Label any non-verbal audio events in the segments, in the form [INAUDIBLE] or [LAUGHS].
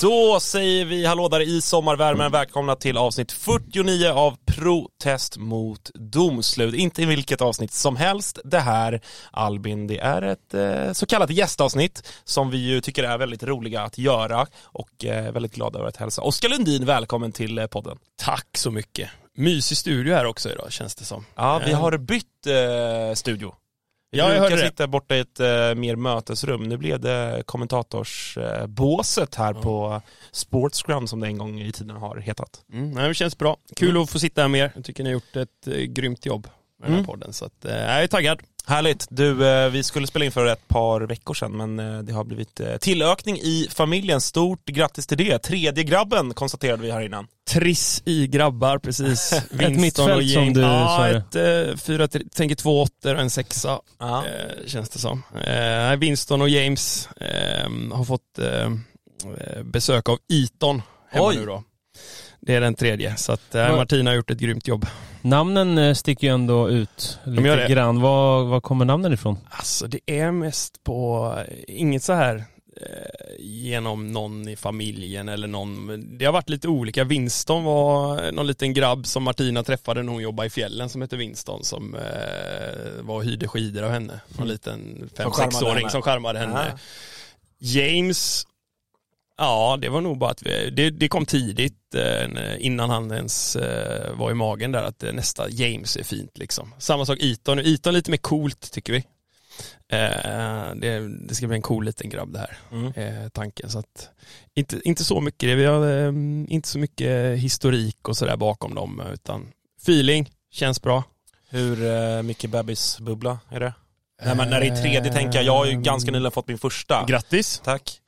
Då säger vi hallå där i sommarvärmen, välkomna till avsnitt 49 av Protest mot domslut. Inte vilket avsnitt som helst. Det här, Albin, det är ett eh, så kallat gästavsnitt som vi ju tycker är väldigt roliga att göra och eh, väldigt glada över att hälsa. Oskar Lundin, välkommen till eh, podden. Tack så mycket. Mysig studio här också idag känns det som. Ja, vi har bytt eh, studio. Ja, jag brukar sitta borta i ett eh, mer mötesrum. Nu blev det kommentatorsbåset här på Sportsground som det en gång i tiden har hetat. Mm, nej, det känns bra. Kul att få sitta här med er. Jag tycker ni har gjort ett eh, grymt jobb med den här Mm. podden. Så att, eh, jag är taggad. Härligt. Du, eh, vi skulle spela in för ett par veckor sedan men eh, det har blivit eh, tillökning i familjen. Stort grattis till det. Tredje grabben konstaterade vi här innan. Triss i grabbar, precis. [LAUGHS] Winston mittfält och som du ja, sa ett eh, fyra, tänker två åttor och en sexa, eh, känns det som. Eh, Winston och James eh, har fått besök av Eton hemma Oj. nu då. Det är den tredje, så att eh, Ja. Martina har gjort ett grymt jobb. Namnen eh, sticker ju ändå ut lite gör det. grann. Var, var kommer namnen ifrån? Alltså det är mest på, inget så här eh, genom någon i familjen eller någon, det har varit lite olika. Winston var någon liten grabb som Martina träffade när hon jobbade i fjällen som hette Winston som eh, var och hyrde skidor av henne. Någon liten Som charmade 5-6-åring henne. som charmade henne. Ja. James, ja det var nog bara att vi, det, det kom tidigt eh, innan han ens eh, var i magen där att eh, nästa James är fint liksom. Samma sak Eton, Eton lite mer coolt tycker vi. Det, det ska bli en cool liten grabb det här, Mm. tanken. Så att, inte, inte så mycket, vi har inte så mycket historik och sådär bakom dem utan feeling, känns bra. Hur mycket bebisbubbla är det? Nej, men när det är tredje tänker jag, jag har ju ganska nyligen fått min första. Grattis! Tack.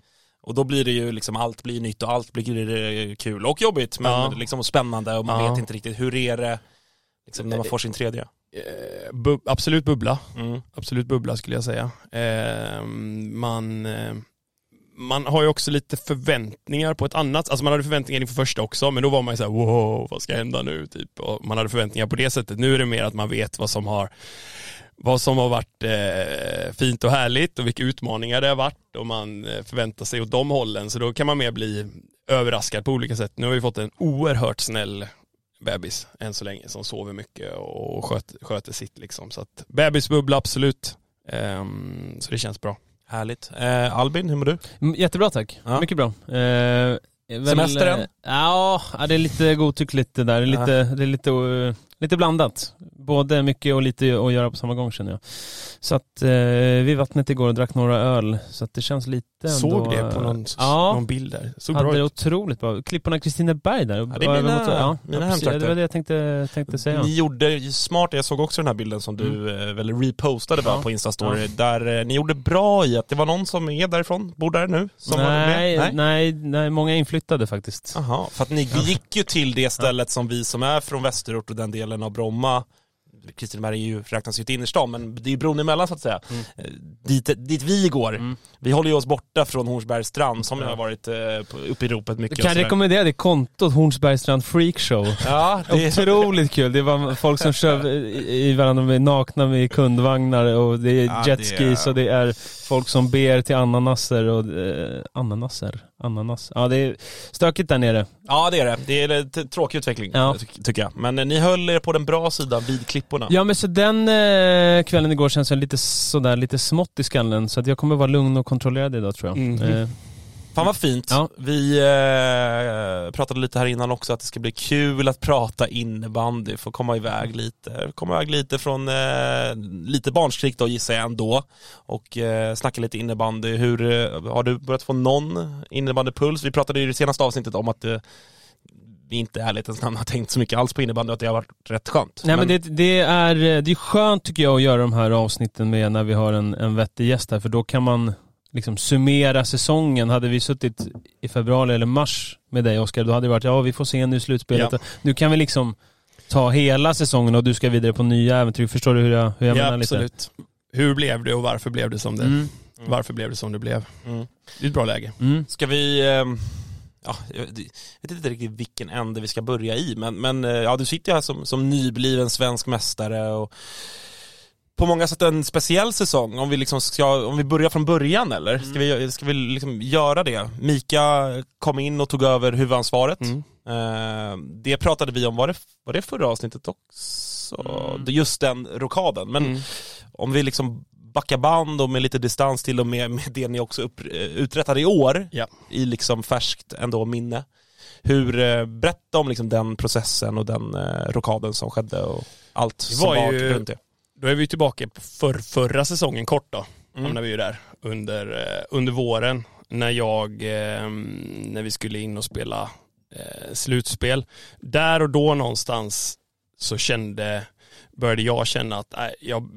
Och då blir det ju liksom, allt blir nytt och allt blir eh, kul och jobbigt men Ja. liksom spännande och man Ja. vet inte riktigt hur är det liksom, när man får sin tredje. Eh, bu- absolut bubbla. Mm. absolut bubbla skulle jag säga. Eh, man, eh, man har ju också lite förväntningar på ett annat, alltså man hade förväntningar inför första också, men då var man ju såhär wow, vad ska hända nu? Typ. Och man hade förväntningar på det sättet. Nu är det mer att man vet vad som har vad som har varit eh, fint och härligt och vilka utmaningar det har varit och man eh, förväntar sig åt de hållen så då kan man mer bli överraskad på olika sätt. Nu har vi fått en oerhört snäll bebis än så länge som sover mycket och sköter, sköter sitt liksom. Så att bebisbubbla absolut. Um, så det känns bra. Härligt. Eh, Albin, hur mår du? Mm, Jättebra tack. Ja. Mycket bra. Eh, väl, Semestern? eh, Ja, ja, det är lite godtyckligt det där. Det är lite, det är lite, eh, lite blandat. Både mycket och lite att göra på samma gång känner jag. Så att eh, vid vattnet igår och drack några öl. Så att det känns lite ändå... Såg det på någon, Ja. någon bild där. Såg hade bra det ut. otroligt bra. Klipporna Kristineberg där. det är mina- mot- ja, mina ja. Det var det jag tänkte, tänkte säga. Ni gjorde smart, jag såg också den här bilden som du eh, väl repostade va, Ja. på Instastory, där eh, ni gjorde bra i att det var någon som är därifrån, bor där nu? Som med? nej, nej, nej, många inflyttade faktiskt. Jaha, för att ni gick ju till det stället som vi som är från västerort och den delen av Bromma Kristineberg är ju, räknas ju till innerstan, men det är bron emellan så att säga. Eh, Dit, dit vi går. Mm. Vi håller ju oss borta från Hornsbergs strand som har varit eh, uppe i ropet mycket. Jag kan rekommendera det kontot, Hornsbergstrand Freakshow. Ja, det är, Otroligt kul. Det var folk som kör i i varandra med nakna med kundvagnar och det är Ja, jetskis det är- och det är folk som ber till ananaser och eh, ananaser, ananas. Ja det är stökigt där nere. ja det är det. Det är lite tråkig utveckling Ja. ty- tycker jag. Men eh, ni höll er på den bra sidan vid klipporna. Ja men så den eh, kvällen igår känns jag lite sådär lite smått i skallen så att jag kommer vara lugn och kontrollerad idag tror jag. Mhm. Eh, Fan vad fint. Ja. Vi eh, pratade lite här innan också att det ska bli kul att prata innebandy, få komma iväg lite, komma iväg lite från eh, lite barnskrik då gissar jag ändå och eh, snacka lite innebandy. Hur, eh, har du börjat få någon innebandypuls? Vi pratade i det senaste avsnittet om att eh, vi inte i ärlighetens namn har tänkt så mycket alls på innebandy och att det har varit rätt skönt. Nej men, det, det, är, det är skönt tycker jag att göra de här avsnitten med när vi har en, en vettig gäst här för då kan man liksom summera säsongen. Hade vi suttit i februari eller mars med dig Oskar, då hade det varit ja vi får se nu i slutspelet. Ja. Nu kan vi liksom ta hela säsongen och du ska vidare på nya äventyr. Förstår du hur jag, hur jag ja, menar lite? absolut. Hur blev det och varför blev det som det? Mm. Varför blev det som det blev? Mm. Det är ett bra läge. Mm. Ska vi, ehm, ja, jag vet inte riktigt vilken ände vi ska börja i, men, men eh, ja, du sitter ju här som, som nybliven svensk mästare och på många sätt en speciell säsong, om vi, liksom ska, om vi börjar från början eller? Ska vi, ska vi liksom göra det? Mika kom in och tog över huvudansvaret. Mm. Eh, det pratade vi om, var det, var det förra avsnittet också? Just den rokaden. Men Mm. om vi liksom backar band och med lite distans till och med, med det ni också upp, eh, uträttade i år, Ja. i liksom färskt ändå minne. Hur, eh, berätta om liksom den processen och den eh, rokaden som skedde och allt som var var ju- runt det. Då är vi tillbaka på för, förra säsongen kort då. Mm. Hamnar vi ju där under, eh, under våren när jag, eh, när vi skulle in och spela eh, slutspel. Där och då någonstans så kände, började jag känna att äh, jag,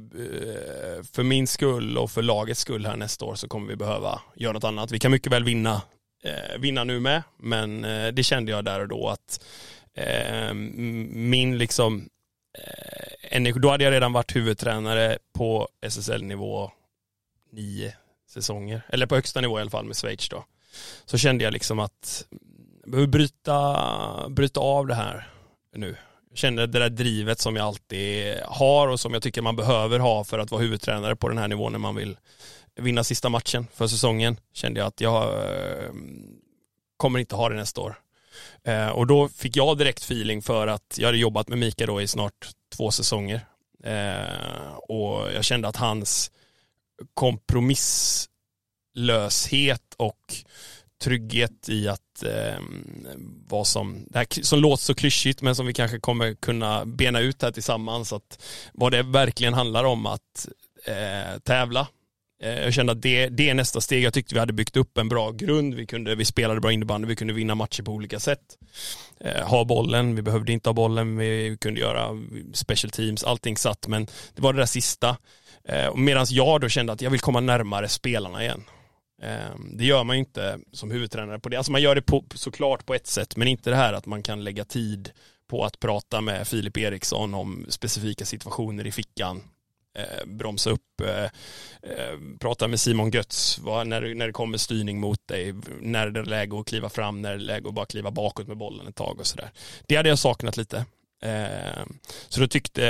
för min skull och för lagets skull här nästa år så kommer vi behöva göra något annat. Vi kan mycket väl vinna, eh, vinna nu med, men det kände jag där och då att min liksom energi, då hade jag redan varit huvudtränare på SSL-nivå nio säsonger, eller på högsta nivå i alla fall med Schweiz då. Så kände jag liksom att jag behöver bryta, bryta av det här nu. Jag kände det där drivet som jag alltid har och som jag tycker man behöver ha för att vara huvudtränare på den här nivån när man vill vinna sista matchen för säsongen. Kände jag att jag ehm, kommer inte ha det nästa år. Eh, och då fick jag direkt feeling för att jag hade jobbat med Mika då i snart två säsonger. Eh, och jag kände att hans kompromisslöshet och trygghet i att eh, vad som, det här som låter så klyschigt men som vi kanske kommer kunna bena ut här tillsammans att vad det verkligen handlar om att eh, tävla. Eh, jag kände att det, det är nästa steg. Jag tyckte vi hade byggt upp en bra grund. Vi, kunde, vi spelade bra innebandy, vi kunde vinna matcher på olika sätt. Eh, ha bollen, vi behövde inte ha bollen, vi kunde göra special teams, allting satt men det var det där sista. Eh, Medan jag då kände att jag vill komma närmare spelarna igen. Eh, Det gör man ju inte som huvudtränare på det. Alltså man gör det på, såklart på ett sätt, men inte det här att man kan lägga tid på att prata med Filip Eriksson om specifika situationer i fickan. Eh, bromsa upp, eh, eh, prata med Simon Götz, vad, när, det- när det kommer styrning mot dig, när det är läge att kliva fram, när det är läge att bara kliva bakåt med bollen ett tag och sådär. Det hade jag saknat lite. Eh, så då tyckte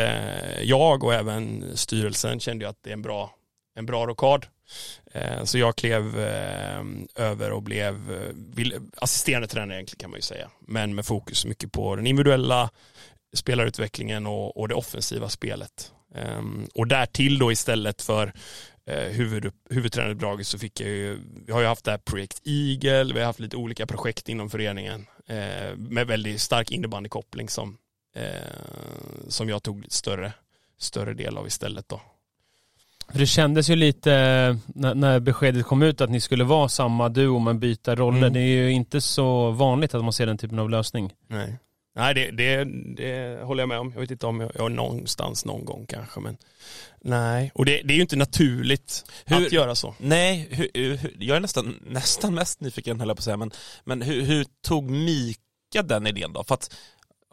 jag och även styrelsen kände jag att det är en bra, en bra rockad. Eh, så jag klev eh, över och blev assisterande tränare egentligen kan man ju säga. Men med fokus mycket på den individuella spelarutvecklingen och, och det offensiva spelet. Ehm, Och därtill då istället för eh, huvud, huvudtränaruppdraget så fick jag ju, vi har ju haft det här projekt Eagle, vi har haft lite olika projekt inom föreningen eh, med väldigt stark innebandykoppling som, eh, som jag tog större, större del av istället då. För det kändes ju lite när, när beskedet kom ut att ni skulle vara samma duo men byta roller. Mm. Det är ju inte så vanligt att man ser den typen av lösning. Nej, Nej det, det, det håller jag med om. Jag vet inte om jag, jag någonstans någon gång kanske men nej, och det, det är ju inte naturligt Hur- att göra så. Nej, hur, hur, jag är nästan, nästan mest nyfiken höll jag på att säga, men, men hur, hur tog Mika den idén då? För att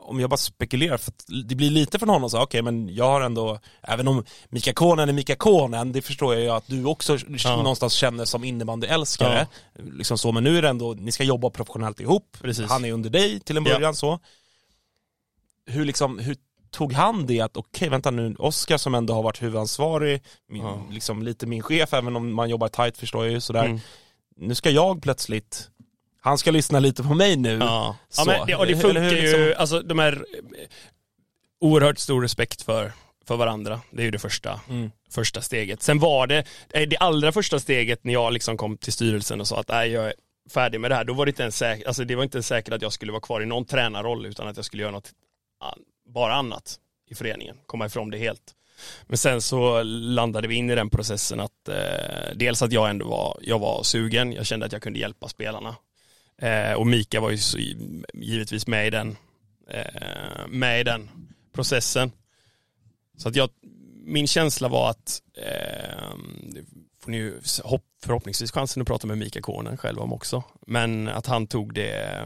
om jag bara spekulerar, för att det blir lite från honom så, okej men jag har ändå, även om Mika Konen är Mika Konen, det förstår jag ju att du också Ja. någonstans känner som innebandyälskare. Liksom så, men nu är det ändå, ni ska jobba professionellt ihop, Precis. han är under dig till en Ja. början så. Hur liksom, hur tog han det att, okej vänta nu, Oskar som ändå har varit huvudansvarig, min, Ja. liksom lite min chef, även om man jobbar tight förstår jag ju sådär. Mm. Nu ska jag plötsligt, han ska lyssna lite på mig nu. Ja, ja men det, och det funkar hur, ju, liksom? alltså de här eh, oerhört stor respekt för, för varandra. Det är ju det första, Mm. första steget. Sen var det, eh, det allra första steget när jag liksom kom till styrelsen och sa att nej, jag är färdig med det här, då var det inte ens säkert, alltså det var inte ens säkert att jag skulle vara kvar i någon tränarroll utan att jag skulle göra något bara annat i föreningen, komma ifrån det helt. Men sen så landade vi in i den processen att eh, dels att jag ändå var, jag var sugen, jag kände att jag kunde hjälpa spelarna. Eh, och Mika var ju så, givetvis med i den, eh, med i den processen. Så att jag, min känsla var att, eh, får ni ju hopp, förhoppningsvis chansen att prata med Mika Konen själv om också, men att han tog det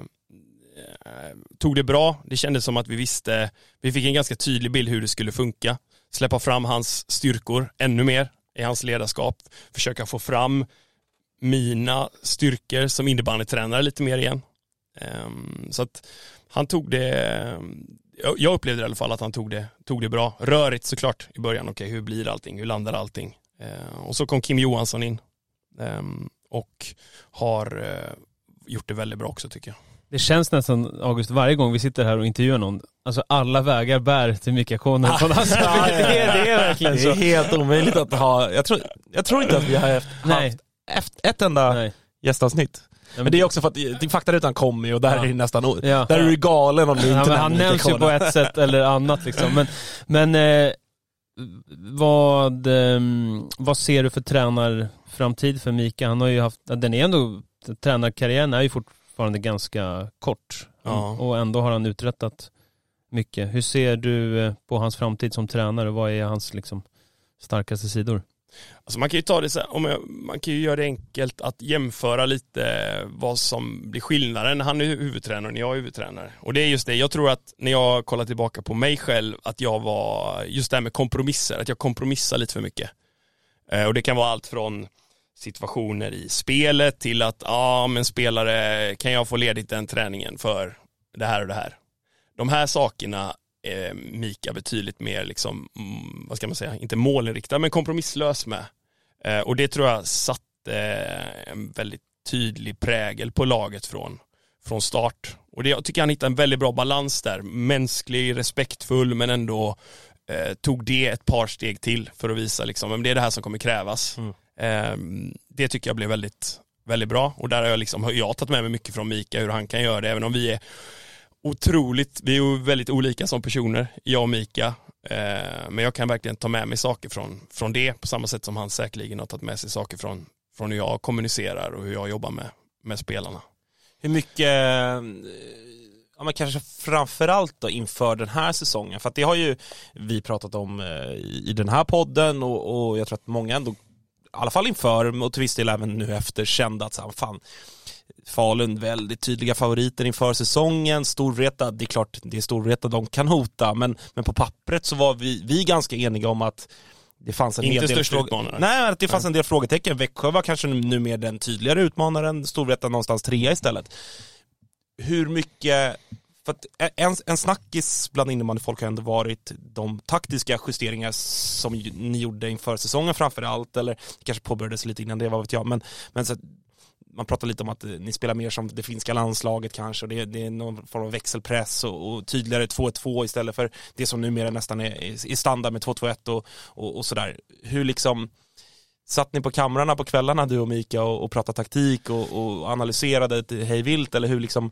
Eh, tog det bra. Det kändes som att vi visste, vi fick en ganska tydlig bild hur det skulle funka. Släppa fram hans styrkor ännu mer i hans ledarskap. Försöka få fram mina styrkor som innebandytränare lite mer igen. Ehm, så att han tog det, jag- upplevde i alla fall att han tog det, tog det bra. Rörigt såklart i början, okej hur blir allting, hur landar allting? Ehm, och så kom Kim Johansson in ehm, och har eh, gjort det väldigt bra också tycker jag. Det känns nästan, August, varje gång vi sitter här och intervjuar någon, alltså alla vägar bär till Mika [LAUGHS] något sätt. Ja, ja, ja. Det, är- det är verkligen Det är så. helt omöjligt att ha, jag tror, jag tror inte att vi har haft, haft efter, ett enda Nej. gästavsnitt. Men det är också för att det- Faktarutan kommer ju och där Ja. är det nästan, Ja. där är du galen om du Ja, inte men han nämns ju på ett sätt eller annat liksom. Men, men eh, vad, ehm, vad ser du för tränarframtid för Mika? Han har ju haft, den är ändå, tränarkarriären är ju fortfarande ganska kort. Ja. Och ändå har han uträttat mycket. Hur ser du eh, på hans framtid som tränare? Vad är hans liksom, starkaste sidor? Alltså man kan ju ta det så här, om jag, man kan ju göra det enkelt att jämföra lite vad som blir skillnaden. Han är huvudtränare och jag är huvudtränare. Och det är just det, jag tror att när jag kollar tillbaka på mig själv, att jag var, just det här med kompromisser, att jag kompromissar lite för mycket. Eh, och det kan vara allt från situationer i spelet till att, ja ah, men spelare, kan jag få ledigt den träningen för det här och det här. De här sakerna är Mika betydligt mer, liksom, mm, vad ska man säga, inte målinriktad men kompromisslös med. Eh, och det tror jag satte eh, en väldigt tydlig prägel på laget från, från start. Och det, jag tycker han hittade en väldigt bra balans där, mänsklig, respektfull men ändå eh, tog det ett par steg till för att visa liksom, men det är det här som kommer krävas. Mm. Ehm, det tycker jag blev väldigt, väldigt bra och där har jag, liksom, har jag tagit med mig mycket från Mika, hur han kan göra det, även om vi är otroligt, vi är väldigt olika som personer, jag och Mika. Ehm, men jag kan verkligen ta med mig saker från, från det, på samma sätt som han säkerligen har tagit med sig saker från, från hur jag kommunicerar och hur jag jobbar med, med spelarna. Hur mycket, ja men kanske framförallt då inför den här säsongen, för att det har ju vi pratat om eh, i den här podden och, och jag tror att många ändå, alla fall inför och till viss del även nu efter, kände att så här, fan, Falun väldigt tydliga favoriter inför säsongen, Storvreta, det är klart det är Storvreta de kan hota, men, men på pappret så var vi, vi ganska eniga om att det fanns en Inte del utmanare. Nej, att det fanns en del frågetecken. Växjö var kanske nu mer den tydligare utmanaren, Storvreta någonstans trea istället. Hur mycket, för att en, en snackis bland innebandyfolk har ändå varit de taktiska justeringar som ni gjorde inför säsongen framför allt, eller det kanske påbörjades lite innan det, vad vet jag, men, men så att man pratar lite om att eh, ni spelar mer som det finska landslaget kanske, och det, det är någon form av växelpress och, och tydligare 2-2 istället för det som numera nästan är, är är standard med 2-2-1 och, och, och sådär. Hur liksom, Satt ni på kamrarna på kvällarna du och Mika och, och pratade taktik och, och analyserade ett hej vilt eller hur liksom,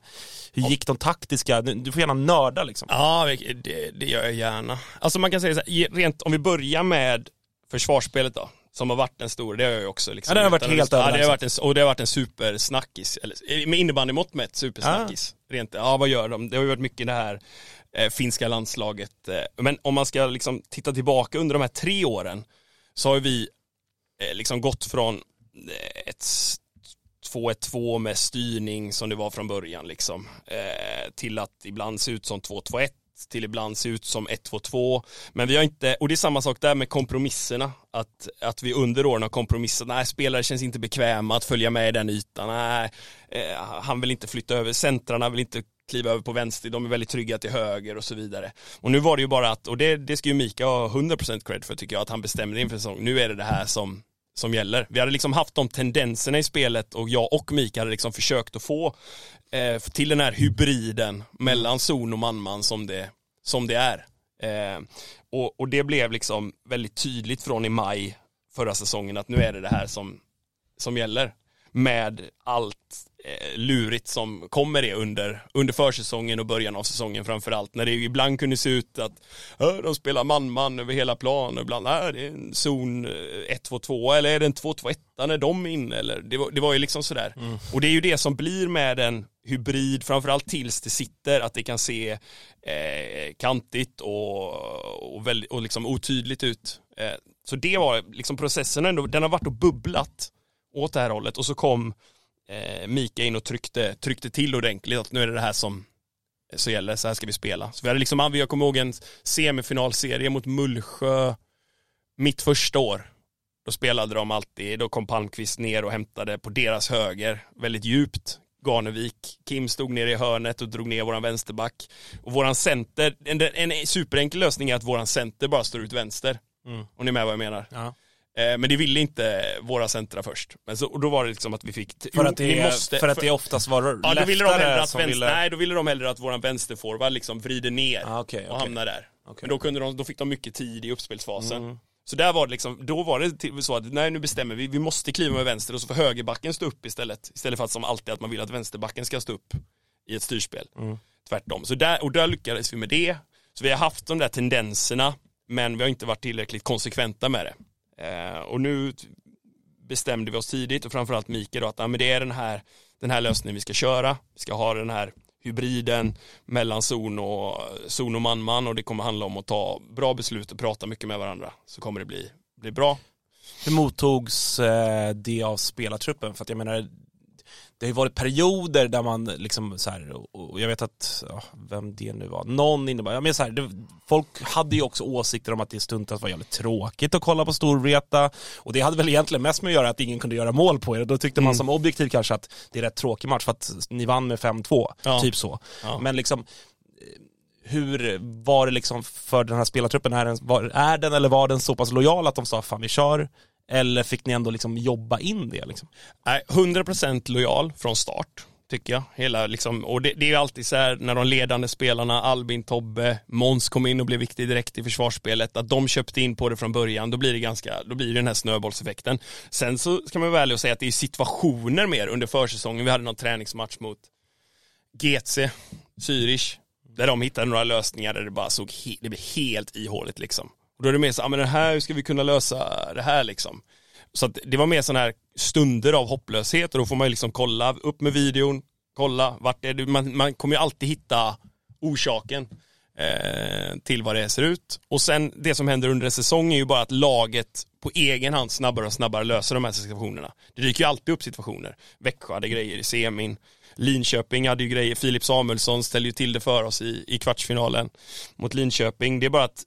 hur gick de taktiska, du får gärna nörda liksom. Ja, det, det gör jag gärna. Alltså man kan säga så här, rent om vi börjar med försvarsspelet då, som har varit en stor, det har jag ju också liksom Ja, det har varit helt ja, det har varit en, Och det har varit en supersnackis, eller med innebandymått mätt supersnackis. Rent, ja vad gör de? Det har ju varit mycket det här eh, finska landslaget. Eh, men om man ska liksom titta tillbaka under de här tre åren så har vi Eh, liksom gått från eh, ett 2-1-2 med styrning som det var från början liksom. Eh, till att ibland se ut som 2-2-1 till ibland se ut som 1-2-2. Men vi har inte, och det är samma sak där med kompromisserna. Att, att vi under åren har kompromissat, nej spelare känns inte bekväma att följa med i den ytan, nej eh, han vill inte flytta över, centrarna vill inte kliva över på vänster, de är väldigt trygga till höger och så vidare. Och nu var det ju bara att, och det, det ska ju Mika ha 100% cred för tycker jag, att han bestämde inför säsong, nu är det det här som som gäller. Vi hade liksom haft de tendenserna i spelet och jag och Mika hade liksom försökt att få eh, till den här hybriden mellan zon och man-man som det, som det är. Eh, och, och det blev liksom väldigt tydligt från i maj förra säsongen att nu är det det här som, som gäller med allt eh, lurigt som kommer det under, under försäsongen och början av säsongen framförallt. När det ibland kunde se ut att "Äh, de spelar man-man över hela plan och ibland är det är en zon eh, 1-2-2 eller är det en 2-2-1 när de är inne eller det var, det var ju liksom sådär. Och det är ju det som blir med en hybrid, framförallt tills det sitter, att det kan se eh, kantigt och, och, väldigt, och liksom otydligt ut. Eh, så det var liksom processen ändå, den har varit och bubblat åt det här hållet och så kom eh, Mika in och tryckte, tryckte till ordentligt att nu är det det här som så gäller, så här ska vi spela. Så vi hade liksom, jag kommer ihåg en semifinalserie mot Mullsjö mitt första år. Då spelade de alltid, då kom Palmqvist ner och hämtade på deras höger, väldigt djupt. Garnevik, Kim stod nere i hörnet och drog ner våran vänsterback. Och våran center, en, en superenkel lösning är att våran center bara står ut vänster. Om ni är med vad jag menar. Ja. Eh, Men det ville inte våra centra först. Men så, och då var det liksom att vi fick... För Jo, att det, vi måste- för att det oftast var Ja, då ville de hellre att vänster, ville... nej, då ville de hellre att våran vänsterforward liksom vrider ner Ah, okej, och okej. hamnar där. Okej. Men då, kunde de, då fick de mycket tid i uppspelsfasen. Mm. Så där var det liksom, då var det så att nej nu bestämmer vi, vi måste kliva med vänster och så får högerbacken stå upp istället. Istället för att som alltid att man vill att vänsterbacken ska stå upp i ett styrspel. Mm. Tvärtom. Så där, och där lyckades vi med det. Så vi har haft de där tendenserna, men vi har inte varit tillräckligt konsekventa med det. Eh, och nu bestämde vi oss tidigt och framförallt Mikael då att ja, men det är den här, den här lösningen vi ska köra. Vi ska ha den här hybriden mellan zon och, zon och man-man och det kommer handla om att ta bra beslut och prata mycket med varandra. Så kommer det bli, bli bra. Hur mottogs eh, det av spelartruppen? För att jag menar, det har ju varit perioder där man liksom så här, och jag vet att, ja, vem det nu var, någon innebar, jag menar så här, det, folk hade ju också åsikter om att det stundtals var jävligt tråkigt att kolla på Storvreta och det hade väl egentligen mest med att göra att ingen kunde göra mål på er och då tyckte man som objektiv kanske att det är rätt tråkig match för att ni vann med 5-2, Ja. typ så. Ja. Men liksom, hur var det liksom för den här spelartruppen, är den, var, är den eller var den så pass lojal att de sa fan vi kör? Eller fick ni ändå liksom jobba in det liksom? Nej, 100% lojal från start, tycker jag. Hela, liksom, och det, det är ju alltid så här när de ledande spelarna, Albin, Tobbe, Måns kom in och blev viktig direkt i försvarsspelet, att de köpte in på det från början, då blir det ganska, då blir det den här snöbollseffekten. Sen så ska man vara ärlig och säga att det är situationer mer under försäsongen. Vi hade någon träningsmatch mot GC, Zürich, där de hittade några lösningar där det bara såg, he- det blev helt ihåligt liksom. Och då är det mer så, ja men det här, hur ska vi kunna lösa det här liksom? Så att det var mer sådana här stunder av hopplöshet och då får man ju liksom kolla, upp med videon, kolla, vart är det, man, man kommer ju alltid hitta orsaken eh, till vad det ser ut. Och sen det som händer under en säsong är ju bara att laget på egen hand snabbare och snabbare löser de här situationerna. Det dyker ju alltid upp situationer. Växjö hade grejer i semin, Linköping hade ju grejer, Filip Samuelsson ställde ju till det för oss i, i kvartsfinalen mot Linköping. Det är bara att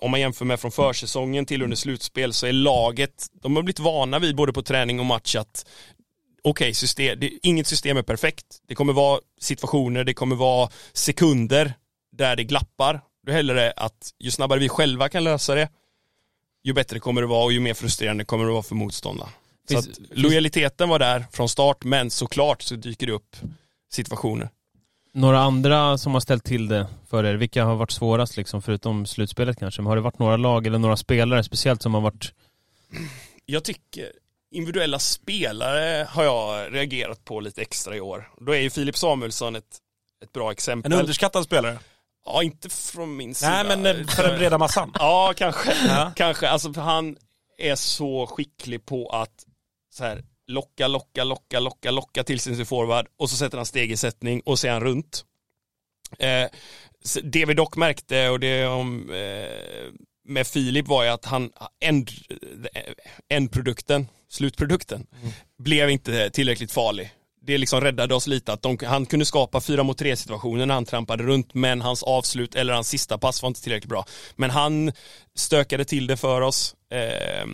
om man jämför med från försäsongen till under slutspel så är laget, de har blivit vana vid både på träning och match att okej, system, det, inget system är perfekt. Det kommer vara situationer, det kommer vara sekunder där det glappar. Då hellre det att ju snabbare vi själva kan lösa det, ju bättre kommer det vara och ju mer frustrerande kommer det vara för motståndaren. Så att lojaliteten var där från start, men såklart så dyker det upp situationer. Några andra som har ställt till det för er, vilka har varit svårast liksom, förutom slutspelet kanske? Men har det varit några lag eller några spelare speciellt som har varit... Jag tycker individuella spelare har jag reagerat på lite extra i år. Då är ju Filip Samuelsson ett, ett bra exempel. En underskattad spelare? Ja, inte från min sida. Nej men eh, för den breda massan. [LAUGHS] Ja, kanske. Ja. kanske. Alltså, för han är så skicklig på att så här, locka, locka, locka, locka, locka till sin forward och så sätter han steg i sättning och så är han runt. Eh, det vi dock märkte och det om eh, med Filip var ju att han, end, endprodukten, slutprodukten, blev inte tillräckligt farlig. Det liksom räddade oss lite att de, han kunde skapa fyra mot tre situationer när han trampade runt men hans avslut eller hans sista pass var inte tillräckligt bra. Men han stökade till det för oss. Eh,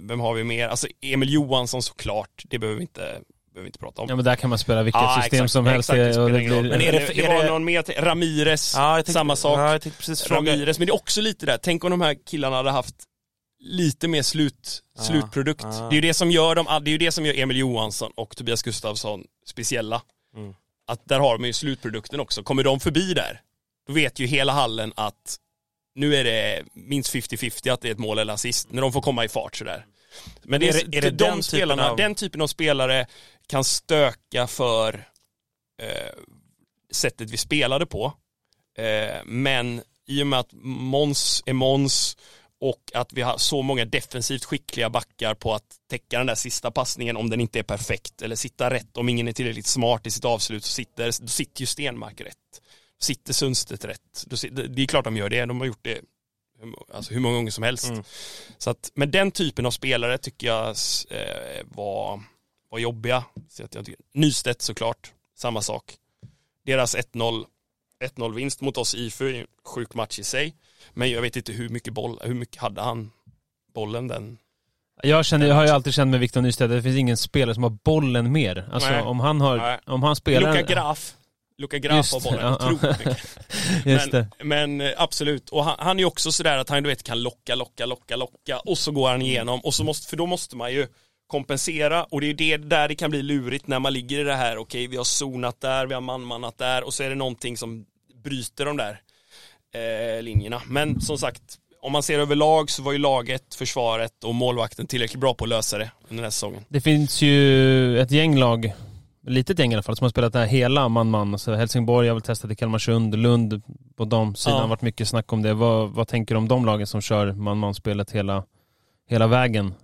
vem har vi mer? Alltså Emil Johansson såklart, det behöver vi inte, behöver vi inte prata om. Ja men där kan man spela vilket Ja, system exakt, som helst. exakt, det det blir- Men är är det, det- det, är var någon mer, Ramirez, jag tänkte- samma sak. Fråga. Ramirez, men det är också lite där, tänk om de här killarna hade haft lite mer slut, Ja, slutprodukt. ja. Det är ju det som gör dem, det är ju det som gör Emil Johansson och Tobias Gustafsson speciella. Mm. Att där har de ju slutprodukten också. Kommer de förbi där, då vet ju hela hallen att nu är det minst 50-50 att det är ett mål eller assist, när de får komma i fart sådär. Men det är, är det- är det de den typen spelarna, av- den typen av spelare kan stöka för eh, sättet vi spelade på. Eh, men i och med att Mons är Mons och att vi har så många defensivt skickliga backar på att täcka den där sista passningen om den inte är perfekt eller sitta rätt om ingen är tillräckligt smart i sitt avslut så sitter, då sitter ju Stenmark rätt. Sitter Sundstedt rätt. Det är klart de gör det, de har gjort det alltså hur många gånger som helst. Mm. Så att, men den typen av spelare tycker jag eh, var, var jobbiga. Så att jag tycker, Nystedt såklart, samma sak. Deras 1-0 1-0 vinst mot oss i IFU sjuk match i sig. Men jag vet inte hur mycket boll, hur mycket hade han bollen den? Jag, känner, jag har ju alltid känt med Victor Nystedt, det finns ingen spelare som har bollen mer. Alltså Nej. om han har, Nej. om han spelar... Luka Graf. Luka Graf Just har bollen ja, ja. otroligt mycket. [LAUGHS] Just det. Men, men eh, absolut, och han, han är ju också sådär att han du vet kan locka, locka, locka, locka och så går han igenom och så måste, för då måste man ju kompensera och det är ju det där det kan bli lurigt när man ligger i det här, okej vi har zonat där, vi har manmannat där och så är det någonting som bryter de där eh, linjerna. Men som sagt, om man ser överlag så var ju laget, försvaret och målvakten tillräckligt bra på att lösa det under den här säsongen. Det finns ju ett gäng lag, ett litet gäng i alla fall, som har spelat det här hela man-man. Så Helsingborg har väl testat i Kalmarsund, Lund på de sidan Ja. varit mycket snack om det. Vad, vad tänker du om de lagen som kör man-man-spelet hela, hela vägen?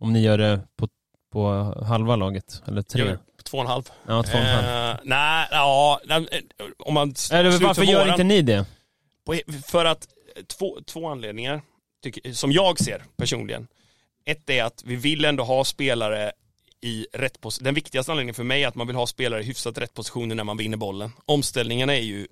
Om ni gör det på, på halva laget, eller tre? Jag- Två och en halv. Ja, två och en halv. Eh, nej, ja, eh, om man Eller varför gör våran- inte ni det? På, för att eh, två, två anledningar, tycker, som jag ser personligen. Ett är att vi vill ändå ha spelare i rätt position. Den viktigaste anledningen för mig är att man vill ha spelare i hyfsat rätt positioner när man vinner bollen. Omställningarna är ju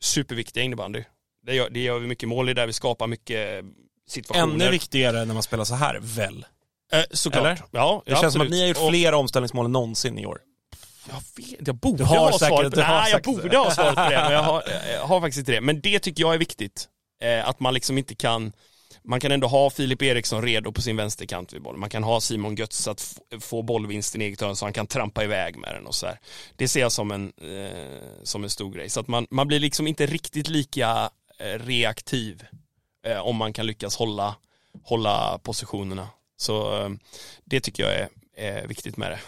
superviktiga i innebandy. Det gör, det gör vi mycket mål i där vi skapar mycket situationer. Ännu viktigare när man spelar så här, väl? Eh, såklart. Eller? Ja, Det ja, känns som att absolut. ni har gjort Och- fler omställningsmål än någonsin i år. Jag vet, jag borde ha säkert- svaret på det. Nej, jag borde ha svaret på det, men jag har, [LAUGHS] jag har faktiskt inte det. Men det tycker jag är viktigt. Eh, att man liksom inte kan, man kan ändå ha Filip Eriksson redo på sin vänsterkant vid bollen. Man kan ha Simon Götz att f- få bollvinsten i eget hörn så han kan trampa iväg med den och så här. Det ser jag som en, eh, som en stor grej. Så att man, man blir liksom inte riktigt lika eh, reaktiv eh, om man kan lyckas hålla, hålla positionerna. Så eh, det tycker jag är, är viktigt med det.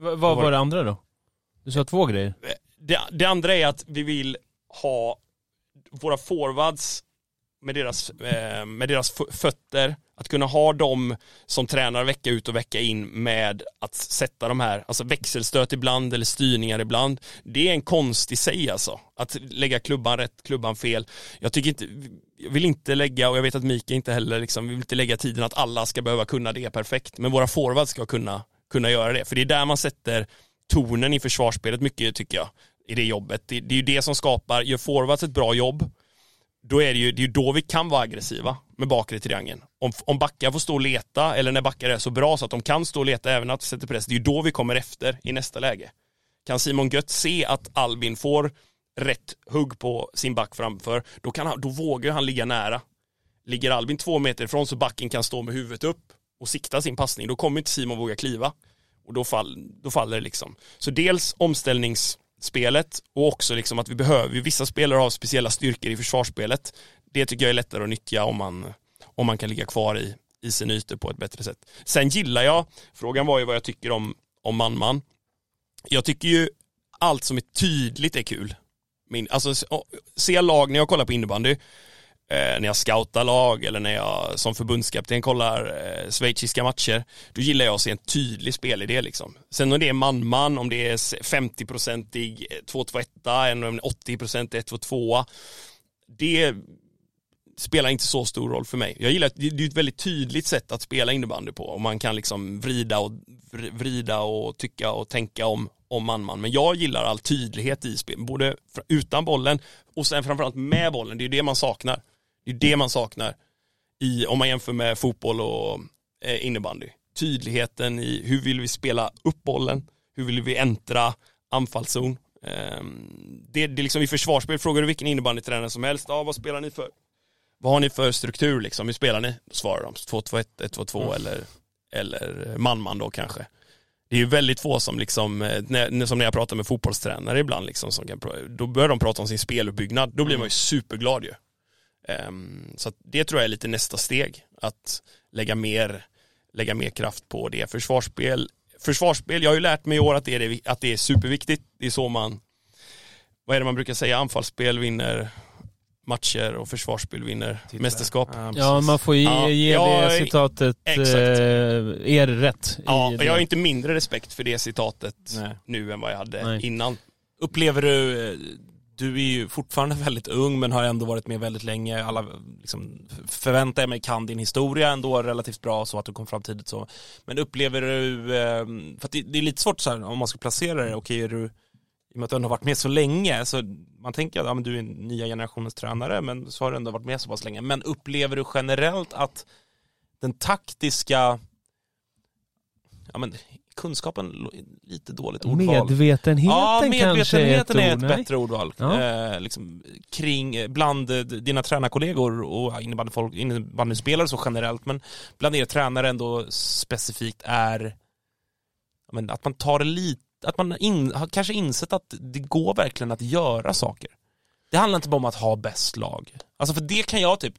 V- vad var det andra då? Du sa två grejer. det, det andra är att vi vill ha våra forwards med deras, eh, med deras fö- fötter, att kunna ha dem som tränar vecka ut och vecka in med att sätta de här, alltså växelstöt ibland eller styrningar ibland. Det är en konst i sig alltså, att lägga klubban rätt, klubban fel. Jag tycker inte, jag vill inte lägga, och jag vet att Mika inte heller liksom, vill inte lägga tiden att alla ska behöva kunna det perfekt, men våra forwards ska kunna, kunna göra det, för det är där man sätter tonen i försvarsspelet mycket tycker jag, i det jobbet. Det, det är ju det som skapar, gör forwards ett bra jobb, då är det ju, det är ju då vi kan vara aggressiva med bakre triangeln. Om, om backar får stå och leta, eller när backar är så bra så att de kan stå och leta även att vi sätter press, det är ju då vi kommer efter i nästa läge. Kan Simon Gött se att Albin får rätt hugg på sin back framför, då, kan han, då vågar han ligga nära. Ligger Albin två meter ifrån så backen kan stå med huvudet upp och sikta sin passning, då kommer inte Simon våga kliva. Och då, fall, då faller det liksom. Så dels omställningsspelet och också liksom att vi behöver, vissa spelare har speciella styrkor i försvarsspelet. Det tycker jag är lättare att nyttja om man, om man kan ligga kvar i, i sin ytor på ett bättre sätt. Sen gillar jag, frågan var ju vad jag tycker om, om man-man. Jag tycker ju allt som är tydligt är kul. Min, alltså, se lag, när jag kollar på innebandy, eh, när jag scoutar lag eller när jag som förbundskapten kollar eh, schweiziska matcher, då gillar jag att se en tydlig spelidé liksom. Sen om det är man-man, om det är 50-procentig 2-2-1, eller om det är 80-procentig 1-2-2, det spelar inte så stor roll för mig. Jag gillar att det är ett väldigt tydligt sätt att spela innebandy på och man kan liksom vrida och, vrida och tycka och tänka om, om man-man. Men jag gillar all tydlighet i spel, både utan bollen och sen framförallt med bollen. Det är det man saknar. Det är det man saknar i, om man jämför med fotboll och eh, innebandy. Tydligheten i hur vill vi spela upp bollen, hur vill vi äntra anfallszon. Ehm, det, det är liksom i försvarsspel, frågar du vilken innebandytränare som helst, ja vad spelar ni för? Vad har ni för struktur liksom, hur spelar ni? Då svarar de 2-2-1, 1-2-2 eller, eller man-man då kanske. Det är ju väldigt få som liksom, eh, när, som när jag pratar med fotbollstränare ibland liksom, som kan, då börjar de prata om sin speluppbyggnad, då blir man ju superglad ju. Ehm, så att det tror jag är lite nästa steg, att lägga mer, lägga mer kraft på det. Försvarsspel, försvarsspel jag har ju lärt mig i år att det, är, att det är superviktigt. Det är så man, vad är det man brukar säga, anfallsspel vinner matcher och försvarsspel vinner Titlar. mästerskap. Ja, Ja, man får ge, Ja, ge ja, det citatet exakt. eh, er rätt. Ja, jag har inte mindre respekt för det citatet Nej. nu än vad jag hade Nej. innan. Upplever du, eh, du är ju fortfarande [LAUGHS] väldigt ung men har ändå varit med väldigt länge. Alla liksom, förväntar jag mig kan din historia ändå relativt bra så att du kom fram tidigt så. Men upplever du, ehm, för att det, det är lite svårt så här om man ska placera det, okej är du, i och med att du ändå har varit med så länge, så man tänker att ja, men du är nya generationens tränare men så har du ändå varit med så pass länge. Men upplever du generellt att den taktiska, ja men kunskapen, lite dåligt ordval. Medvetenheten Ja, kanske är ett, medvetenheten är ett, bättre ordval. Ja. Eh, liksom, kring, eh, bland eh, dina tränarkollegor och innebandyfolk- innebandyspelare så generellt, men bland er tränare ändå specifikt är men att man tar det lite, att man in, har kanske insett att det går verkligen att göra saker. Det handlar inte bara om att ha bäst lag. Alltså för det kan jag typ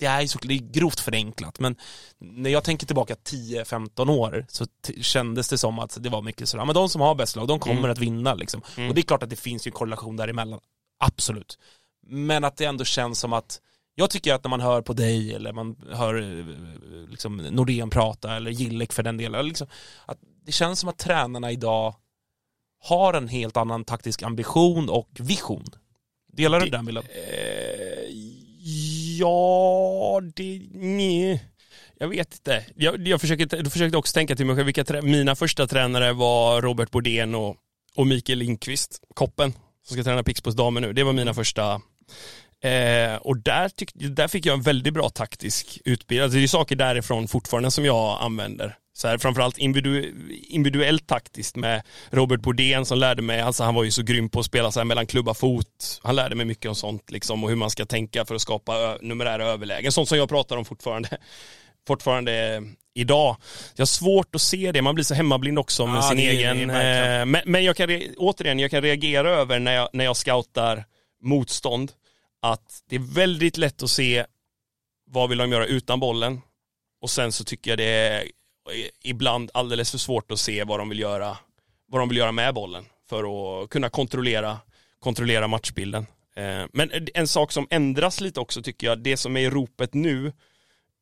det är ju så det är grovt förenklat, men när jag tänker tillbaka 10-15 år så kändes det som att det var mycket sådär, men de som har bäst lag, de kommer Mm. att vinna liksom. Mm. Och det är klart att det finns ju en korrelation däremellan, absolut. Men att det ändå känns som att, jag tycker att när man hör på dig eller man hör eh, liksom Nordén prata eller Gillek för den delen, liksom, att det känns som att tränarna idag har en helt annan taktisk ambition och vision. Delar du Det- den bilden? Ja, det... Nej. Jag vet inte. Jag, jag, försökte, jag försökte också tänka till mig själv vilka trä, mina första tränare var Robert Bodén och, och Mikael Lindqvist, koppen, som ska träna Pixbos damer nu. Det var mina första eh, och där, tyck, där fick jag en väldigt bra taktisk utbildning. Alltså det är saker därifrån fortfarande som jag använder. Så här, framförallt individu, individuellt taktiskt med Robert Bodén som lärde mig, alltså han var ju så grym på att spela så här mellan klubba fot. Han lärde mig mycket om sånt liksom och hur man ska tänka för att skapa numerära överlägen. Sånt som jag pratar om fortfarande [LAUGHS] fortfarande idag. Jag har svårt att se det, man blir så hemmablind också med Ja, sin egen... eh, men, men jag kan, återigen, jag kan reagera över när jag, när jag scoutar motstånd, att det är väldigt lätt att se vad vill de göra utan bollen och sen så tycker jag det är ibland alldeles för svårt att se vad de vill göra, vad de vill göra med bollen för att kunna kontrollera, kontrollera matchbilden. Eh, men en sak som ändras lite också tycker jag, det som är i ropet nu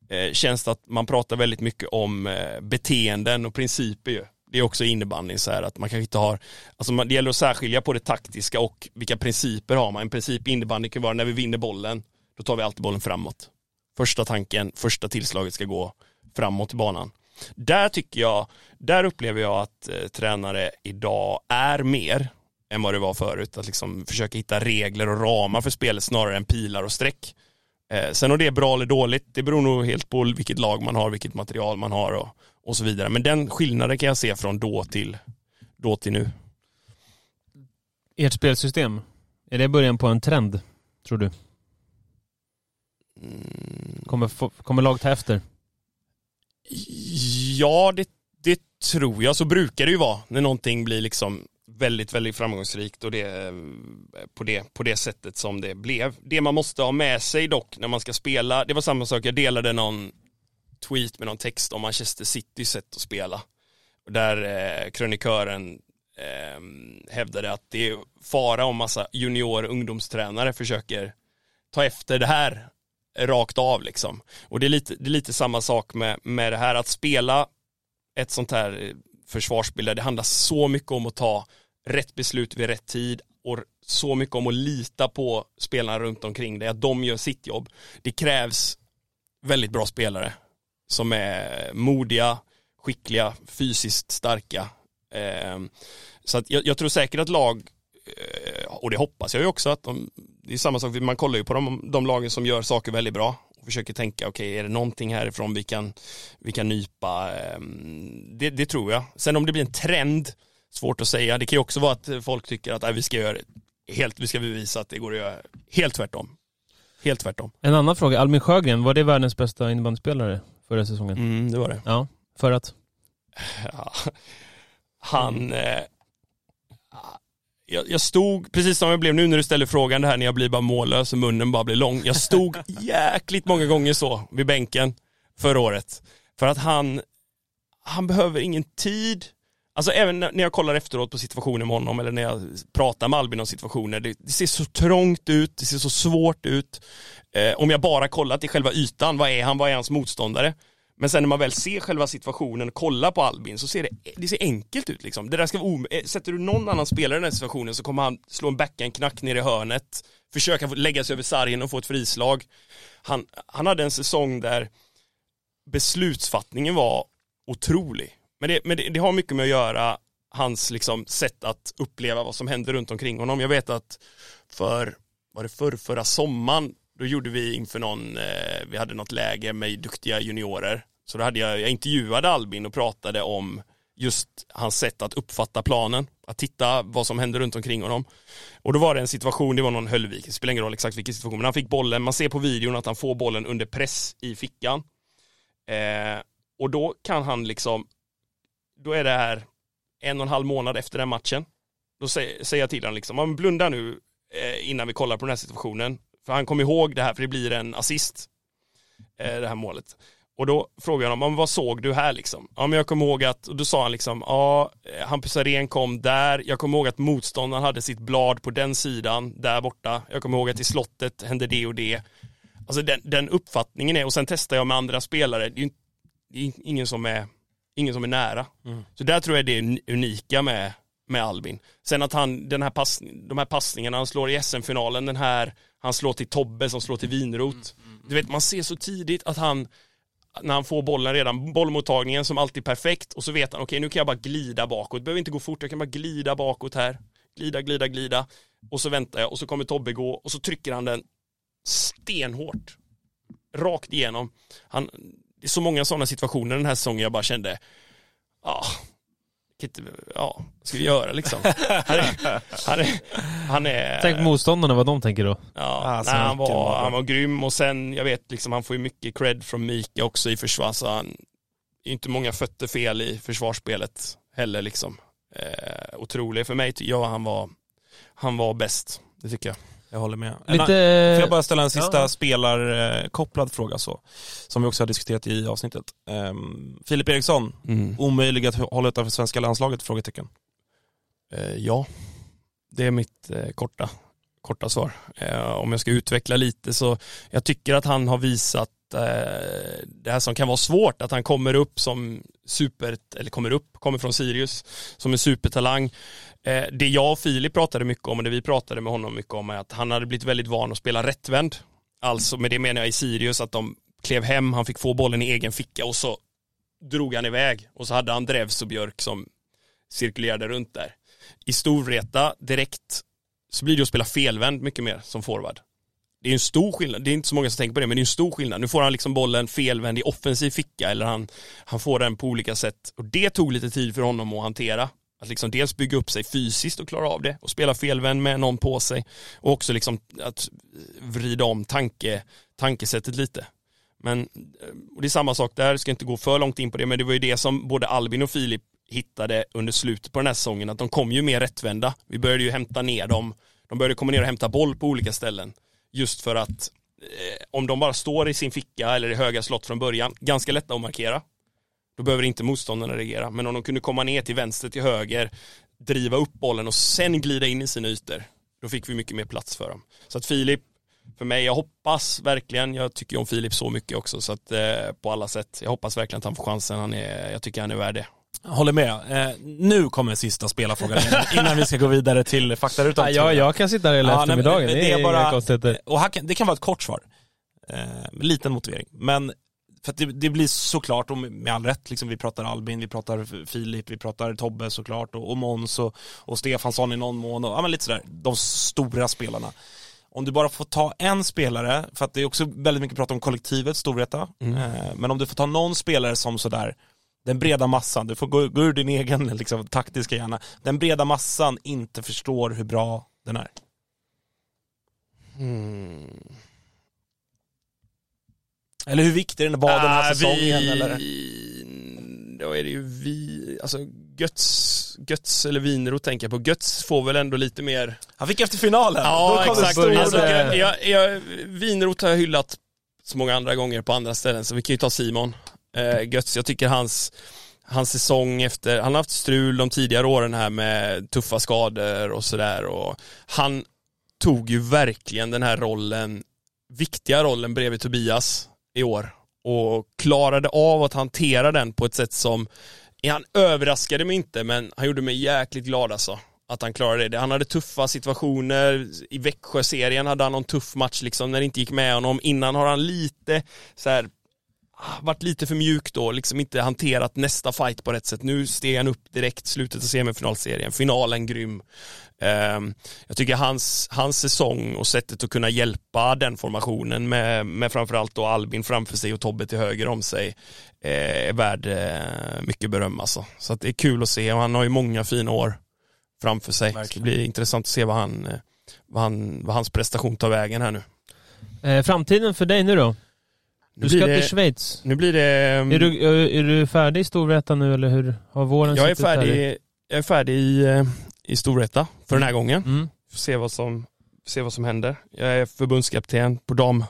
eh, känns att man pratar väldigt mycket om eh, beteenden och principer ju. Det är också innebandyn så här att man kanske inte har, alltså det gäller att särskilja på det taktiska och vilka principer har man. En princip i innebandy kan vara när vi vinner bollen, då tar vi alltid bollen framåt. Första tanken, första tillslaget ska gå framåt i banan. Där tycker jag, där upplever jag att eh, tränare idag är mer än vad det var förut. Att liksom försöka hitta regler och ramar för spelet snarare än pilar och streck. Eh, sen om det är bra eller dåligt, det beror nog helt på vilket lag man har, vilket material man har och, och så vidare. Men den skillnaden kan jag se från då till, då till nu. Ert spelsystem, är det början på en trend, tror du? Kommer, få, kommer lag ta efter? Ja, det, det tror jag. Så brukar det ju vara när någonting blir liksom väldigt, väldigt framgångsrikt och det på, det på det sättet som det blev. Det man måste ha med sig dock när man ska spela, det var samma sak, jag delade någon tweet med någon text om Manchester Citys sätt att spela. Där eh, krönikören eh, hävdade att det är fara om massa junior ungdomstränare försöker ta efter det här rakt av liksom. Och det är lite, det är lite samma sak med, med det här att spela ett sånt här eh, försvarsspel där det handlar så mycket om att ta rätt beslut vid rätt tid och så mycket om att lita på spelarna runt omkring dig, att de gör sitt jobb. Det krävs väldigt bra spelare som är modiga, skickliga, fysiskt starka. Ehm, så att jag, jag tror säkert att lag, eh, och det hoppas jag ju också att de, det är samma sak, man kollar ju på de, de lagen som gör saker väldigt bra och försöker tänka, okej är det någonting härifrån vi kan, vi kan nypa, eh, det, det tror jag. Sen om det blir en trend, svårt att säga, det kan ju också vara att folk tycker att äh, vi ska göra helt, vi ska bevisa att det går att göra helt tvärtom. Helt tvärtom. En annan fråga, Albin Sjögren, var det världens bästa innebandyspelare förra säsongen? Mm, det var det. Ja, för att? [LAUGHS] Ja. Han, eh, jag, jag stod, precis som jag blev nu när du ställer frågan det här när jag blir bara mållös och munnen bara blir lång. Jag stod [LAUGHS] jäkligt många gånger så vid bänken förra året. För att han, han behöver ingen tid. Alltså även när jag kollar efteråt på situationen med honom eller när jag pratar med Albin om situationer, det, det ser så trångt ut, det ser så svårt ut. Eh, om jag bara kollar till själva ytan, vad är han, vad är hans motståndare? Men sen när man väl ser själva situationen och kollar på Albin så ser det, det ser enkelt ut liksom. Det där ska vara om, eh, sätter du någon annan spelare i den här situationen så kommer han slå en backhand-knack ner i hörnet, försöka lägga sig över sargen och få ett frislag. Han, han hade en säsong där beslutsfattningen var otrolig. Men, det, men det, det har mycket med att göra hans liksom, sätt att uppleva vad som händer runt omkring honom. Jag vet att för, var det för, förra sommaren, då gjorde vi inför någon, eh, vi hade något läge med duktiga juniorer. Så då hade jag, jag intervjuade Albin och pratade om just hans sätt att uppfatta planen, att titta vad som händer runt omkring honom. Och då var det en situation, det var någon Höllvik, det spelar ingen roll exakt vilken situation, men han fick bollen, man ser på videon att han får bollen under press i fickan. Eh, och då kan han liksom, då är det här en och en halv månad efter den matchen. Då säger, säger jag till honom liksom, blunda nu eh, innan vi kollar på den här situationen. För han kommer ihåg det här, för det blir en assist, eh, det här målet. Och då frågade jag honom, "Ja, men vad såg du här liksom? Ja men jag kommer ihåg att, och då sa han liksom, ja eh, Hampus Arén kom där, jag kommer ihåg att motståndaren hade sitt blad på den sidan, där borta. Jag kommer ihåg att i slottet hände det och det. Alltså den, den uppfattningen är, och sen testar jag med andra spelare, det är ingen som är, ingen som är nära. Så där tror jag det är un- unika med, med Albin. Sen att han, den här pass, de här passningarna han slår i SM-finalen, den här, han slår till Tobbe som slår till Vinrot. Du vet, man ser så tidigt att han, när han får bollen redan, bollmottagningen som alltid är perfekt och så vet han, okej nu kan jag bara glida bakåt, behöver inte gå fort, jag kan bara glida bakåt här. Glida, glida, glida. Och så väntar jag och så kommer Tobbe gå och så trycker han den stenhårt. Rakt igenom. Han, det är så många sådana situationer den här säsongen jag bara kände, inte, ja, vad ska vi göra liksom? Han är, han är, han är Tänk på motståndarna, vad de tänker då. Ja, Alltså, nej, han, var, han var grym och sen, jag vet liksom, han får ju mycket cred från Mika också i försvar, så han är inte många fötter fel i försvarsspelet heller liksom. Eh, otrolig, för mig jag han var, han var bäst, det tycker jag. Jag håller med. Lite... Får jag bara ställa en sista Ja. spelarkopplad fråga så, som vi också har diskuterat i avsnittet. Um, Filip Eriksson, Mm. omöjlig att hålla utanför svenska landslaget? Frågetecken. Eh, ja, det är mitt eh, korta, korta svar. Eh, om jag ska utveckla lite så, jag tycker att han har visat eh, det här som kan vara svårt, att han kommer upp som super, eller kommer upp, kommer från Sirius som en supertalang. Eh, det jag och Filip pratade mycket om och det vi pratade med honom mycket om är att han hade blivit väldigt van att spela rättvänd. Alltså med det menar jag i Sirius att de klev hem, han fick få bollen i egen ficka och så drog han iväg och så hade han Drevs och Björk som cirkulerade runt där. I Storvreta direkt så blir det att spela felvänd mycket mer som forward. Det är en stor skillnad, det är inte så många som tänker på det, men det är en stor skillnad. Nu får han liksom bollen felvänd i offensiv ficka eller han, han får den på olika sätt. Och det tog lite tid för honom att hantera. Att liksom dels bygga upp sig fysiskt och klara av det och spela felvänd med någon på sig. Och också liksom att vrida om tanke, tankesättet lite. Men och det är samma sak där, jag ska inte gå för långt in på det, men det var ju det som både Albin och Filip hittade under slutet på den här säsongen, att de kom ju mer rättvända. Vi började ju hämta ner dem, de började komma ner och hämta boll på olika ställen. Just för att eh, om de bara står i sin ficka eller i höga slott från början, ganska lätta att markera. Då behöver inte motståndarna reagera. Men om de kunde komma ner till vänster, till höger, driva upp bollen och sen glida in i sina ytor, då fick vi mycket mer plats för dem. Så att Filip, för mig, jag hoppas verkligen, jag tycker om Filip så mycket också, så att eh, på alla sätt, jag hoppas verkligen att han får chansen, han är, jag tycker han är värd det. Håller med. Eh, nu kommer sista spelarfrågan innan, [LAUGHS] innan vi ska gå vidare till faktarutan. Ja, jag, jag kan sitta här hela Ja, nej, eftermiddagen, det, det är bara-. Och här kan, det kan vara ett kort svar. Eh, liten motivering. Men för det, det blir såklart, och med all rätt, liksom, vi pratar Albin, vi pratar Filip, vi pratar Tobbe såklart, och, och Måns och, och Stefansson i någon mån, och ja, men lite sådär, de stora spelarna. Om du bara får ta en spelare, för att det är också väldigt mycket prat om kollektivet, Storvreta, eh, men om du får ta någon spelare som sådär, den breda massan, du får gå, gå ur din egen liksom, taktiska hjärna, den breda massan inte förstår hur bra den är. Eller hur viktig den var den här Ah, säsongen vi, eller? Då är det ju vi, alltså Götz, Götz eller Winroth tänker jag på. Götz får väl ändå lite mer Han fick efter finalen, Ja exakt, alltså, jag, jag, Winroth har jag hyllat så många andra gånger på andra ställen så vi kan ju ta Simon eh, Götz. Jag tycker hans, hans säsong efter, han har haft strul de tidigare åren här med tuffa skador och sådär och han tog ju verkligen den här rollen, viktiga rollen bredvid Tobias i år och klarade av att hantera den på ett sätt som, han överraskade mig inte men han gjorde mig jäkligt glad alltså att han klarade det. Han hade tuffa situationer, i Växjö-serien hade han någon tuff match liksom när det inte gick med honom. Innan har han lite så här varit lite för mjuk då, liksom inte hanterat nästa fight på rätt sätt. Nu steg han upp direkt, slutet av semifinalserien, finalen grym. Ehm, jag tycker hans, hans säsong och sättet att kunna hjälpa den formationen med, med framförallt då Albin framför sig och Tobbe till höger om sig eh, är värd eh, mycket beröm alltså. Så att det är kul att se och han har ju många fina år framför sig. Så det blir intressant att se vad, han, eh, vad, han, vad hans prestation tar vägen här nu. Eh, framtiden för dig nu då? Nu Du ska det- till Schweiz. Nu blir det... Är du, är du färdig i Storvreta nu eller hur har våren jag, är färdig, jag är färdig i, eh, i Storvreta för den här gången. Mm. Får se vad som, se vad som händer. Jag är förbundskapten på dam,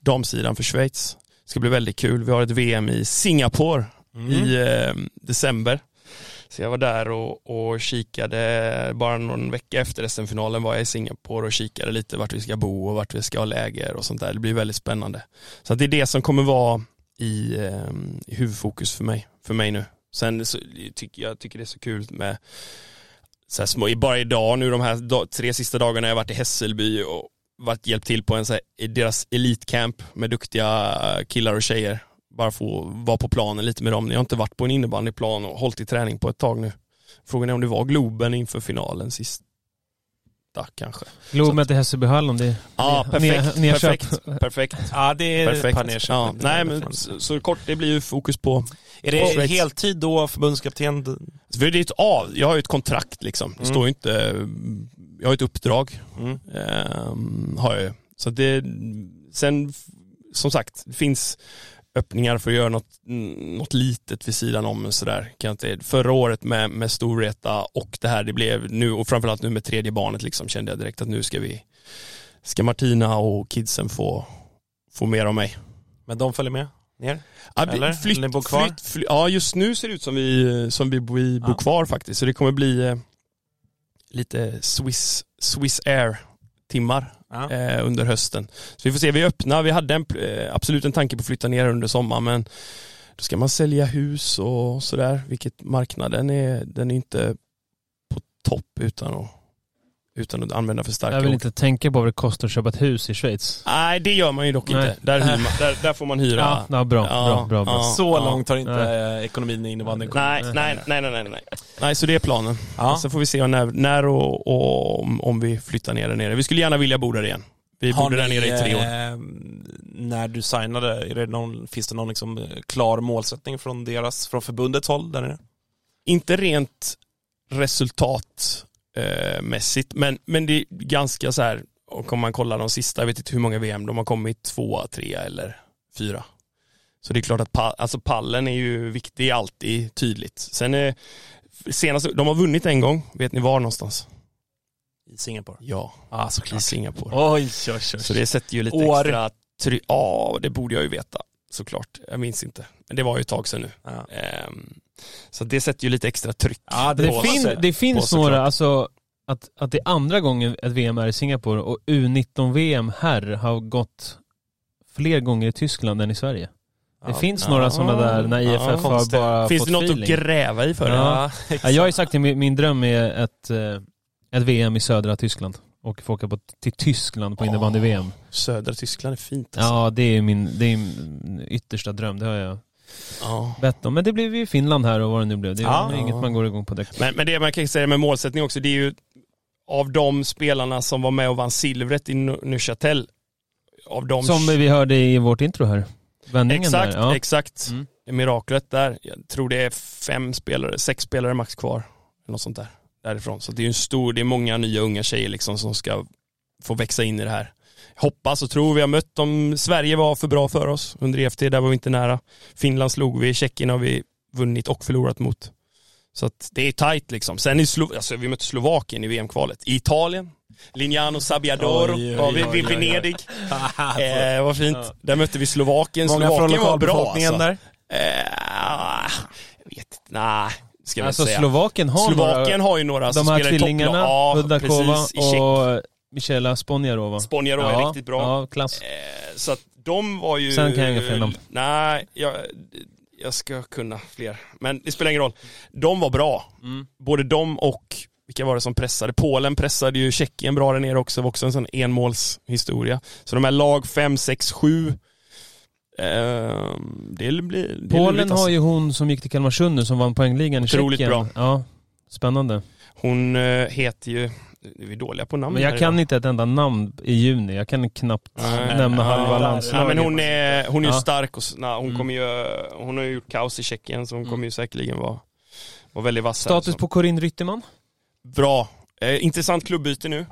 damsidan för Schweiz. Det ska bli väldigt kul. Vi har ett VM i Singapore i eh, december. Så jag var där och, och kikade, bara någon vecka efter SM-finalen var jag i Singapore och kikade lite vart vi ska bo och vart vi ska ha läger och sånt där. Det blir väldigt spännande. Så att det är det som kommer vara i, ehm, i huvudfokus för mig, för mig nu. Sen så, tycker jag tycker det är så kul med så här små, bara idag nu de här tre sista dagarna har jag varit i Hässelby och varit hjälpt till på en så här, deras elitcamp med duktiga killar och tjejer. Bara få vara på planen lite med dem. Jag har inte varit på en innebandyplan och hållit i träning på ett tag nu. Frågan är om det var Globen inför finalen sista kanske. Globen till Hässelbyhallen, det Ja, perfekt. perfekt, perfekt. [LAUGHS] Ja, det är Perfekt. Perfekt. Ja, nej men så, så kort, det blir ju fokus på Är det Schweiz. heltid då, förbundskapten? För det är ett av, jag har ju ett kontrakt liksom. Det Mm. står ju inte, jag har ett uppdrag. Mm. Ehm, har jag ju. Så det, sen som sagt, det finns öppningar för att göra något, något litet vid sidan om sådär. Kan jag inte. Förra året med, med Storvreta och det här det blev nu och framförallt nu med tredje barnet liksom kände jag direkt att nu ska vi, ska Martina och kidsen få, få mer av mig. Men de följer med ner? Ja, Eller? Flytt, Eller bor kvar? Flytt, fly, ja, just nu ser det ut som vi, som vi, vi bor Ja. kvar faktiskt. Så det kommer bli eh, lite Swiss, Swiss Air timmar Ja. eh, under hösten. Så vi får se, vi öppnar, vi hade en, eh, absolut en tanke på att flytta ner under sommaren men då ska man sälja hus och sådär, vilket marknaden är, den är inte på topp utan att, utan att använda för starka Jag vill ord. inte tänka på vad det kostar att köpa ett hus i Schweiz. Nej, det gör man ju dock Nej. inte. Där, hyr man, där, där får man hyra. Ja, ja bra, Ja, bra, bra, bra. ja. Så långt har inte Nej. eh, ekonomin i kommit. Nej, nej, nej, nej, nej, nej. Nej, så det är planen. Ja. Sen får vi se när, när och, och om, om vi flyttar ner där nere. Vi skulle gärna vilja bo där igen. Vi Har bodde där ni, nere i tre år. eh, när du signade, är det någon, finns det någon liksom eh, klar målsättning från deras, från förbundets håll där nere? Inte rent resultatmässigt, men, men det är ganska så här, och om man kollar de sista, jag vet inte hur många VM de har kommit, tvåa, trea eller fyra. Så det är klart att pa, alltså pallen är ju viktig, alltid tydligt. Sen är, senast, de har vunnit en gång, vet ni var någonstans? I Singapore? Ja, i såklart. Singapore. Oj, oj, oj. Så det sätter ju lite År. extra tryck. Ja, det borde jag ju veta såklart. Jag minns inte. Men det var ju ett tag sedan nu. Ja. Ehm, så det sätter ju lite extra tryck. Ja, Det, på fin, sig. det finns såklart. några, alltså att, att det är andra gången ett VM är i Singapore och U19-VM här har gått fler gånger i Tyskland än i Sverige. Det Ja. finns Ja. några sådana där när Ja, IFF har konstigt. bara Finns fått det något feeling. att gräva i för det? Ja. Ja, Ja, jag har ju sagt att min, min dröm är ett, eh, ett VM i södra Tyskland. Och få åka på, till Tyskland på innebandy-VM. Södra Tyskland är fint alltså. Ja, det är min, det är min yttersta dröm. Det har jag Ja. bett om. Men det blev ju Finland här och vad det nu blev. Det är Ja. inget man går igång på direkt. Men, men det man kan säga med målsättning också, det är ju av de spelarna som var med och vann silvret i Neuchâtel. Av de Som vi hörde i vårt intro här. Vändningen Exakt, där. Ja. exakt. Mm. Miraklet där. Jag tror det är fem spelare, sex spelare max kvar. Något sånt där. Därifrån. Så det är en stor, det är många nya unga tjejer liksom som ska få växa in i det här. Hoppas och tror vi har mött dem. Sverige var för bra för oss under EFT, där var vi inte nära. Finland slog vi, Tjeckien har vi vunnit och förlorat mot. Så att det är tajt liksom. Sen i Slo- alltså, vi mötte Slovakien i VM-kvalet. I Italien, Lignano Sabbiadoro Oj, oj, var vi vid. Venedig. [LAUGHS] Eh, vad fint. Där mötte vi Slovakien. Många Slovakien var bra alltså. där? Eh, jag vet inte, nej. Ska Alltså säga. Slovakien har Slovakien några, har ju några som de här spelar i topplag. tvillingarna, Ja, Hudakova och Michela Sponjarova. Sponjarova är riktigt bra. Ja, klass. Eh, Så att de var ju... Sen kan jag inga fler namn. Nej, jag, jag ska kunna fler. Men det spelar ingen roll. De var bra. Mm. Både de och, vilka var det som pressade? Polen pressade ju Tjeckien bra där nere också. Det var också en sån enmålshistoria. Så de här lag 5, 6, 7 Ehm, det blir, det Polen har alltså. ju hon som gick till Kalmarsund nu som vann poängligan i Otroligt Tjeckien. bra. Ja, spännande. Hon eh, heter ju, är vi dåliga på namn Men jag kan idag? inte ett enda namn i juni. Jag kan knappt Nej. nämna halva Ja, landslaget. men hon är, hon är ju Ja. stark och na, hon Mm. kommer ju, hon har ju gjort kaos i Tjeckien så hon Mm. kommer ju säkerligen vara, vara väldigt vass. Status Så- på Corinne Rytterman? Bra. Eh, intressant klubbyte nu.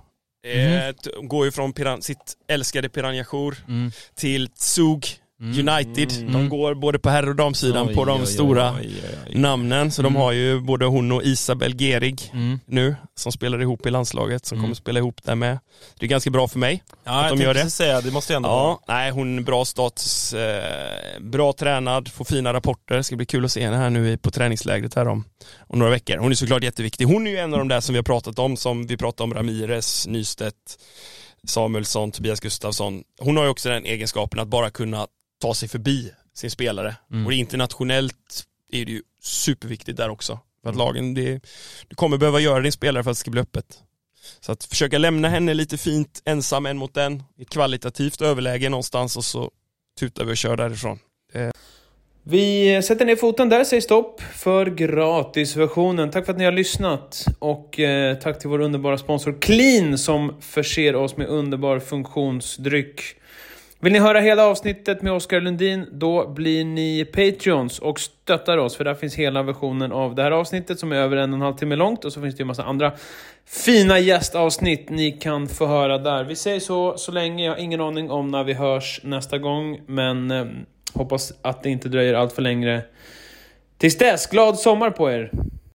Eh, Mhm. t- Går ju från piran sitt älskade Piranha Mm. till Zug Mm. United. Mm. De går både på herr och damsidan Oj, på de oj, stora Oj, namnen. Så de Mm. har ju både hon och Isabel Gerig Mm. nu, som spelar ihop i landslaget, som Mm. kommer spela ihop där med. Det är ganska bra för mig. Ja, jag de gör det. säga, det måste ändå vara. Ja, nej hon bra status, eh, bra tränad, får fina rapporter. Det ska bli kul att se henne här nu på träningslägret här om, om några veckor. Hon är såklart jätteviktig. Hon är ju en av de där som vi har pratat om, som vi pratade om Ramirez, Nystedt, Samuelsson, Tobias Gustafsson. Hon har ju också den egenskapen att bara kunna ta sig förbi sin spelare. Mm. Och internationellt är det ju superviktigt där också. För att lagen, det, du kommer behöva göra din spelare för att det ska bli öppet. Så att försöka lämna henne lite fint ensam en mot en, i ett kvalitativt överläge någonstans och så tutar vi och kör därifrån. Vi sätter ner foten där, säger stopp för gratisversionen. Tack för att ni har lyssnat och eh, tack till vår underbara sponsor Clean som förser oss med underbar funktionsdryck. Vill ni höra hela avsnittet med Oskar Lundin, då blir ni Patreons och stöttar oss, för där finns hela versionen av det här avsnittet som är över en och en halv timme långt och så finns det ju en massa andra fina gästavsnitt ni kan få höra där. Vi säger så så länge, jag har ingen aning om när vi hörs nästa gång, men eh, hoppas att det inte dröjer allt för länge. Tills dess, glad sommar på er!